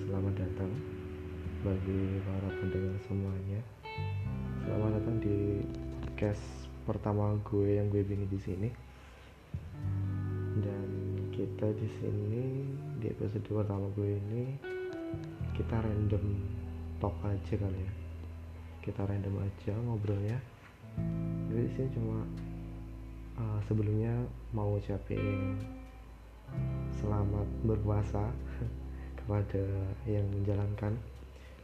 selamat datang bagi para pendengar semuanya. Selamat datang di podcast pertama gue yang gue bikin di sini. Dan kita di sini di episode pertama gue ini kita random talk aja kali ya. Kita random aja ngobrolnya. Jadi di sini cuma uh, sebelumnya mau ucapin selamat berpuasa kepada yang menjalankan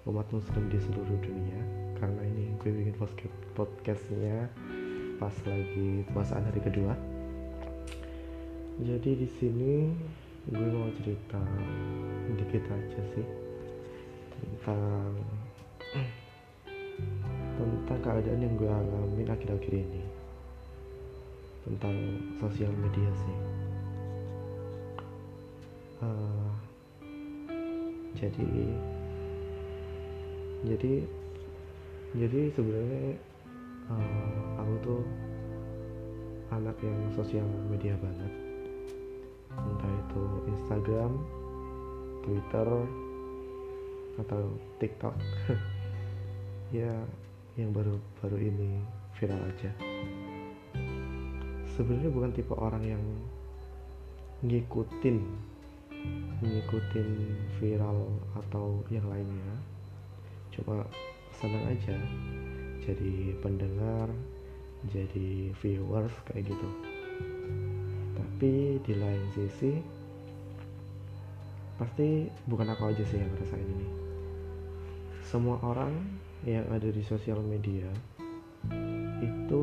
umat muslim di seluruh dunia. Karena ini gue bikin podcast podcastnya pas lagi puasaan hari kedua. Jadi di sini gue mau cerita dikit aja sih tentang tentang keadaan yang gue alamin akhir-akhir ini. Tentang sosial media sih uh, jadi jadi jadi sebenarnya uh, aku tuh anak yang sosial media banget. Entah itu Instagram Twitter atau TikTok. Ya yang baru baru ini viral aja. Sebenarnya bukan tipe orang yang ngikutin ngikutin viral atau yang lainnya cuma senang aja. Jadi pendengar jadi viewers kayak gitu. Tapi di lain sisi pasti bukan aku aja sih yang ngerasain ini. Semua orang yang ada di sosial media itu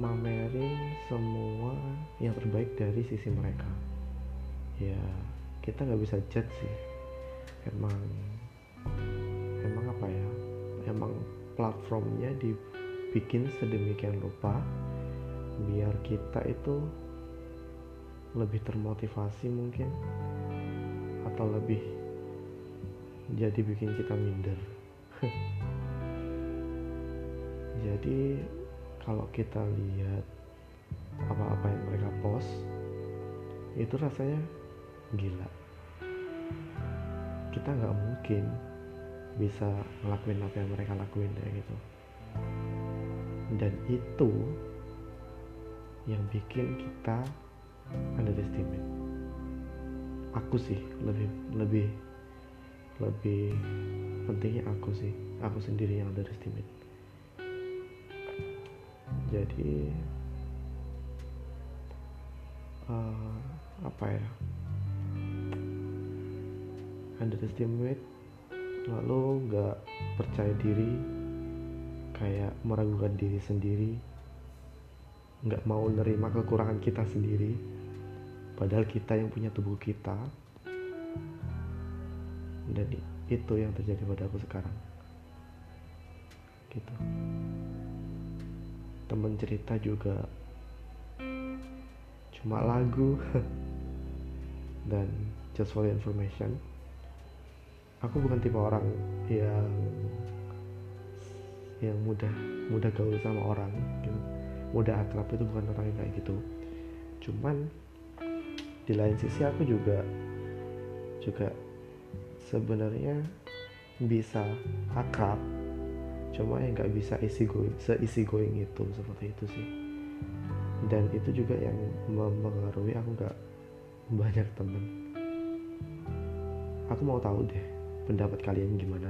mamerin semua yang terbaik dari sisi mereka ya kita nggak bisa judge sih. Emang emang apa ya? Emang platformnya dibikin sedemikian rupa biar kita itu lebih termotivasi mungkin atau lebih jadi bikin kita minder. Jadi kalau kita lihat apa-apa yang mereka post itu rasanya gila. Kita nggak mungkin bisa ngelakuin apa yang mereka lakuin kayak gitu. Dan itu yang bikin kita underestimate. Aku sih lebih lebih lebih pentingnya aku sih. Aku sendiri yang underestimate. Jadi uh, apa ya underestimate lalu nggak percaya diri kayak meragukan diri sendiri nggak mau nerima kekurangan kita sendiri. Padahal kita yang punya tubuh kita. Dan itu yang terjadi pada aku sekarang. Gitu. Temen cerita juga cuma lagu dan just for information aku bukan tipe orang yang yang mudah mudah gaul sama orang. Gitu. mudah akrab itu bukan orang yang kayak gitu. Cuman di lain sisi aku juga juga sebenarnya bisa akrab. Cuma yang nggak bisa isi going seisi going itu seperti itu sih. Dan itu juga yang mempengaruhi aku nggak banyak temen. Aku mau tahu deh pendapat kalian gimana?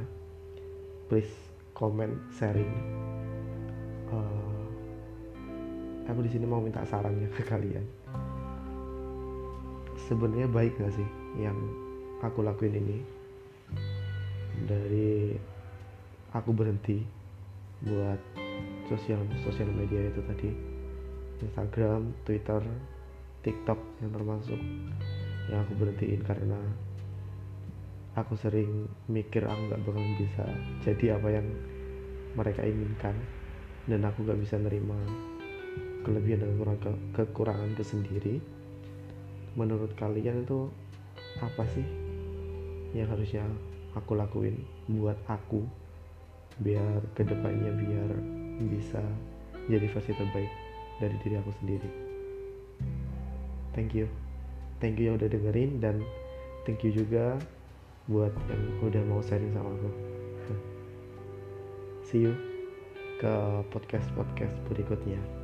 Please comment sharing. Uh, aku di sini mau minta sarannya ke kalian. Sebenarnya baik gak sih yang aku lakuin ini? Dari aku berhenti buat sosial sosial media itu tadi. Instagram, Twitter, TikTok yang termasuk yang aku berhentiin karena aku sering mikir aku nggak bakal bisa jadi apa yang mereka inginkan. Dan aku nggak bisa nerima kelebihan dan kekurangan kekuranganku sendiri. Menurut kalian itu apa sih yang harusnya aku lakuin buat aku? Biar ke depannya biar bisa jadi versi terbaik dari diri aku sendiri. Thank you. Thank you yang udah dengerin dan thank you juga buat yang udah mau sharing sama aku see you ke podcast podcast berikutnya